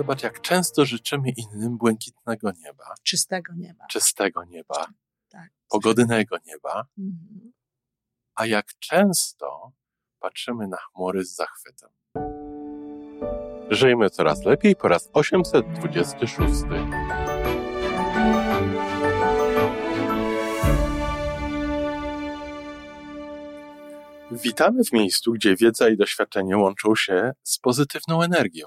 Zobacz, jak często życzymy innym błękitnego nieba, czystego nieba. czystego nieba, Tak. pogodnego nieba, Mhm. a jak często patrzymy na chmury z zachwytem. Żyjmy coraz lepiej po raz 826. Witamy w miejscu, gdzie wiedza i doświadczenie łączą się z pozytywną energią.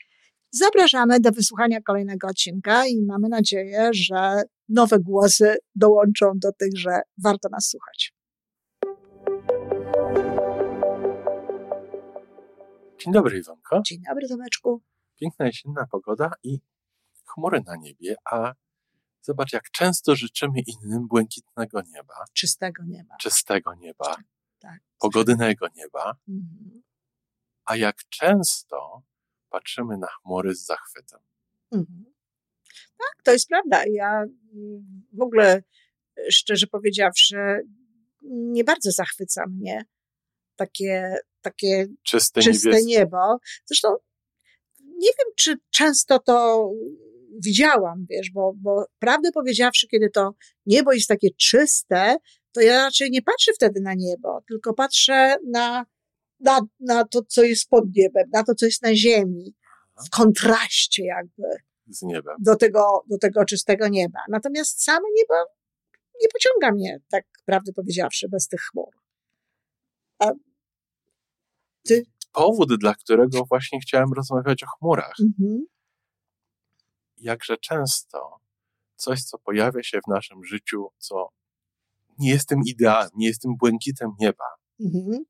Zapraszamy do wysłuchania kolejnego odcinka i mamy nadzieję, że nowe głosy dołączą do tych, że warto nas słuchać. Dzień dobry, Iwonko. Dzień dobry, Tomeczku. Piękna jesienna pogoda i chmury na niebie, a zobacz, jak często życzymy innym błękitnego nieba, Czystego nieba. czystego nieba, Tak. pogodnego nieba, Mhm. a jak często patrzymy na chmury z zachwytem. Mhm. Tak, to jest prawda. Ja mm, w ogóle, e, szczerze powiedziawszy, nie bardzo zachwyca mnie takie, takie Czyste, czyste niebieskie. niebo. Zresztą nie wiem, czy często to widziałam, wiesz, bo, bo prawdę powiedziawszy, kiedy to niebo jest takie czyste, to ja raczej nie patrzę wtedy na niebo, tylko patrzę na, na, na to, co jest pod niebem, na to, co jest na ziemi, w kontraście jakby z niebem. do tego, do tego czystego nieba. Natomiast same niebo nie pociąga mnie, tak prawdę powiedziawszy, bez tych chmur. A ty? Powód, dla którego właśnie chciałem rozmawiać o chmurach. Mhm. Jakże często coś, co pojawia się w naszym życiu, co nie jest tym idealnym, nie jest tym błękitem nieba, Mhm.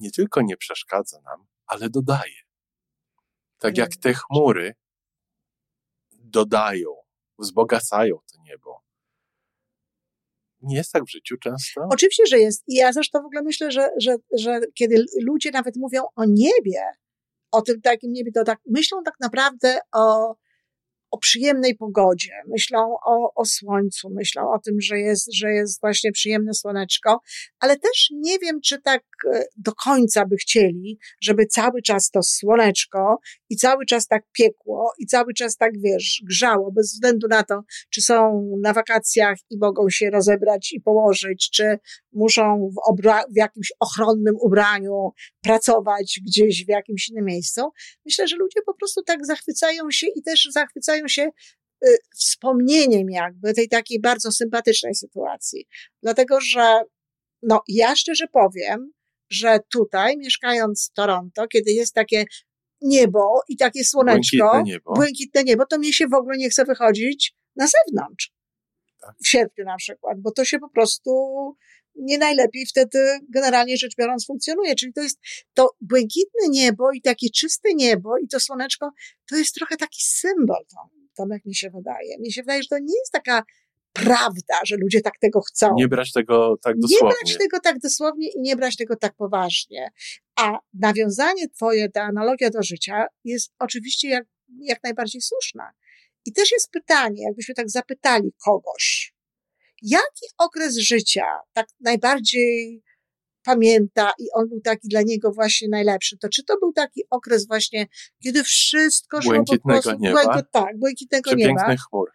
Nie tylko nie przeszkadza nam, ale dodaje. Tak jak te chmury dodają, wzbogacają to niebo. Nie jest tak w życiu często? Oczywiście, że jest. I ja zresztą w ogóle myślę, że, że, że kiedy ludzie nawet mówią o niebie, o tym takim niebie, to tak myślą tak naprawdę o, o przyjemnej pogodzie, myślą o, o słońcu, myślą o tym, że jest, że jest właśnie przyjemne słoneczko, ale też nie wiem, czy tak do końca by chcieli, żeby cały czas to słoneczko i cały czas tak piekło i cały czas tak, wiesz, grzało, bez względu na to, czy są na wakacjach i mogą się rozebrać i położyć, czy muszą w, obra- w jakimś ochronnym ubraniu pracować gdzieś w jakimś innym miejscu. Myślę, że ludzie po prostu tak zachwycają się i też zachwycają się y, wspomnieniem jakby tej takiej bardzo sympatycznej sytuacji. Dlatego, że no, ja szczerze powiem, że tutaj, mieszkając w Toronto, kiedy jest takie niebo i takie słoneczko, Błękitne niebo. błękitne niebo, to mnie się w ogóle nie chce wychodzić na zewnątrz. Tak. W sierpniu na przykład, bo to się po prostu nie najlepiej wtedy generalnie rzecz biorąc funkcjonuje. Czyli to jest to błękitne niebo i takie czyste niebo i to słoneczko, to jest trochę taki symbol, to, to jak mi się wydaje. Mi się wydaje, że to nie jest taka prawda, że ludzie tak tego chcą. Nie brać tego tak Nie dosłownie. brać tego tak dosłownie i nie brać tego tak poważnie. A nawiązanie twoje, ta analogia do życia jest oczywiście jak, jak najbardziej słuszna. I też jest pytanie, jakbyśmy tak zapytali kogoś, jaki okres życia tak najbardziej pamięta i on był taki dla niego właśnie najlepszy, to czy to był taki okres właśnie, kiedy wszystko szło po Błękitnego prostu, nieba? błękit, tak, błękitnego Czy nieba. pięknych chmur.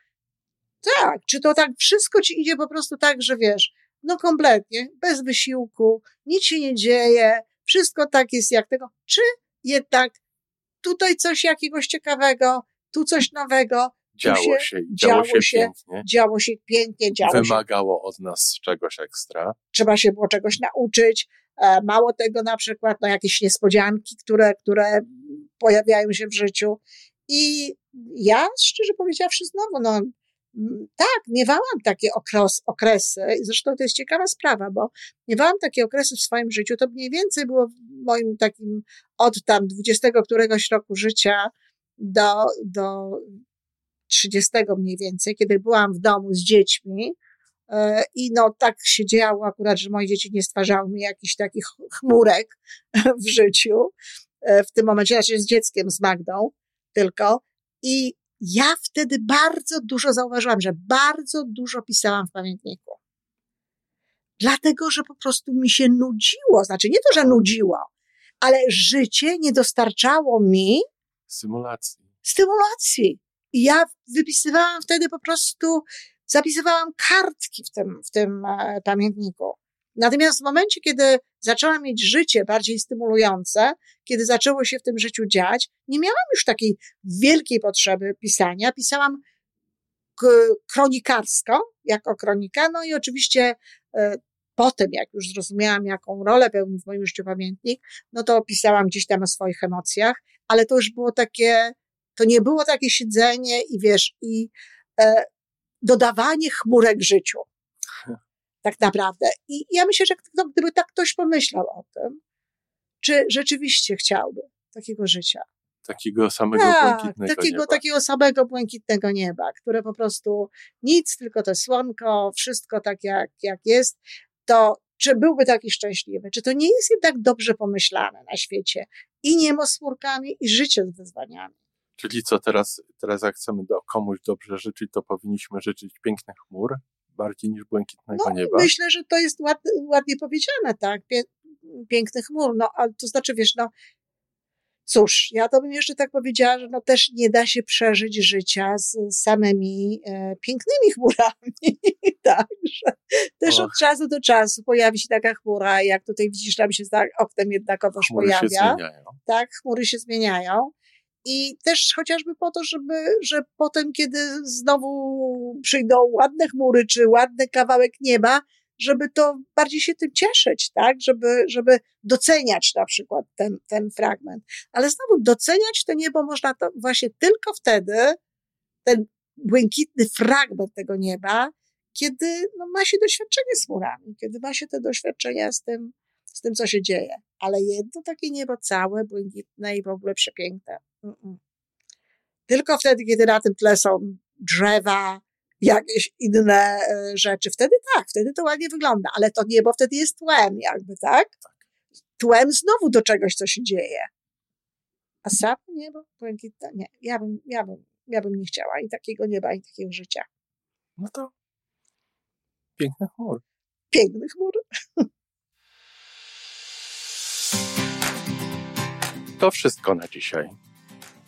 Tak, czy to tak wszystko ci idzie po prostu tak, że wiesz, no kompletnie, bez wysiłku, nic się nie dzieje, wszystko tak jest jak tego, czy jednak tutaj coś jakiegoś ciekawego, tu coś nowego, Działo się- się działo, działo się, się, pięknie. działo się pięknie, działo się, Wymagało od nas czegoś ekstra. trzeba się było czegoś nauczyć, e, mało tego na przykład, no jakieś niespodzianki, które, które pojawiają się w życiu i ja, szczerze powiedziawszy, znowu, no, tak, miewałam takie okres, okresy, zresztą to jest ciekawa sprawa, bo miewałam takie okresy w swoim życiu, to mniej więcej było w moim takim od tam 20 któregoś roku życia do, do 30 mniej więcej, kiedy byłam w domu z dziećmi, e, i no tak się działo akurat, że moje dzieci nie stwarzały mi jakichś takich chmurek w życiu. E, w tym momencie, znaczy z dzieckiem, z Magdą tylko. I ja wtedy bardzo dużo zauważyłam, że bardzo dużo pisałam w pamiętniku. Dlatego, że po prostu mi się nudziło. Znaczy nie to, że nudziło, ale życie nie dostarczało mi stymulacji. Stymulacji. I ja wypisywałam wtedy po prostu, zapisywałam kartki w tym, w tym e, pamiętniku. Natomiast w momencie, kiedy zaczęłam mieć życie bardziej stymulujące, kiedy zaczęło się w tym życiu dziać, nie miałam już takiej wielkiej potrzeby pisania. Pisałam kronikarsko, jako kronika, no i oczywiście e, potem, jak już zrozumiałam, jaką rolę pełni w moim życiu pamiętnik, no to pisałam gdzieś tam o swoich emocjach, ale to już było takie, to nie było takie siedzenie i wiesz, i e, dodawanie chmurek życiu. Tak naprawdę. I ja myślę, że no, gdyby tak ktoś pomyślał o tym, czy rzeczywiście chciałby takiego życia. Takiego samego tak, błękitnego takiego, nieba. takiego samego błękitnego nieba, które po prostu nic, tylko to słonko, wszystko tak jak, jak jest, to czy byłby taki szczęśliwy? Czy to nie jest jednak dobrze pomyślane na świecie? I niebo z chmurkami, i życie z wyzwaniami. Czyli co teraz, teraz jak chcemy do komuś dobrze życzyć, to powinniśmy życzyć pięknych chmur bardziej niż błękitnego no, nieba? Myślę, że to jest ład, ładnie powiedziane, tak. Pię, pięknych chmur, no, ale to znaczy, wiesz, no, Cóż, ja to bym jeszcze tak powiedziała, że no też nie da się przeżyć życia z samymi e, pięknymi chmurami. Także też Och. od czasu do czasu pojawi się taka chmura, jak tutaj widzisz, tam się za oknem jednakowoż chmury pojawia. Się zmieniają. Tak, chmury się zmieniają. I też chociażby po to, żeby, że potem, kiedy znowu przyjdą ładne chmury, czy ładny kawałek nieba, żeby to bardziej się tym cieszyć, tak? Żeby, żeby doceniać na przykład ten, ten fragment. Ale znowu doceniać to niebo można to właśnie tylko wtedy, ten błękitny fragment tego nieba, kiedy no, ma się doświadczenie z chmurami, kiedy ma się te doświadczenia z tym, z tym, co się dzieje. Ale jedno takie niebo całe, błękitne i w ogóle przepiękne. Tylko wtedy, kiedy na tym tle są drzewa, jakieś inne e, rzeczy. Wtedy tak, wtedy to ładnie wygląda, ale to niebo wtedy jest tłem jakby, tak? Tłem znowu do czegoś, co się dzieje. A samo niebo błękitne? Nie, ja bym, ja, bym, ja bym nie chciała i takiego nieba, i takiego życia. No to piękny chmur. Piękny chmur. To wszystko na dzisiaj.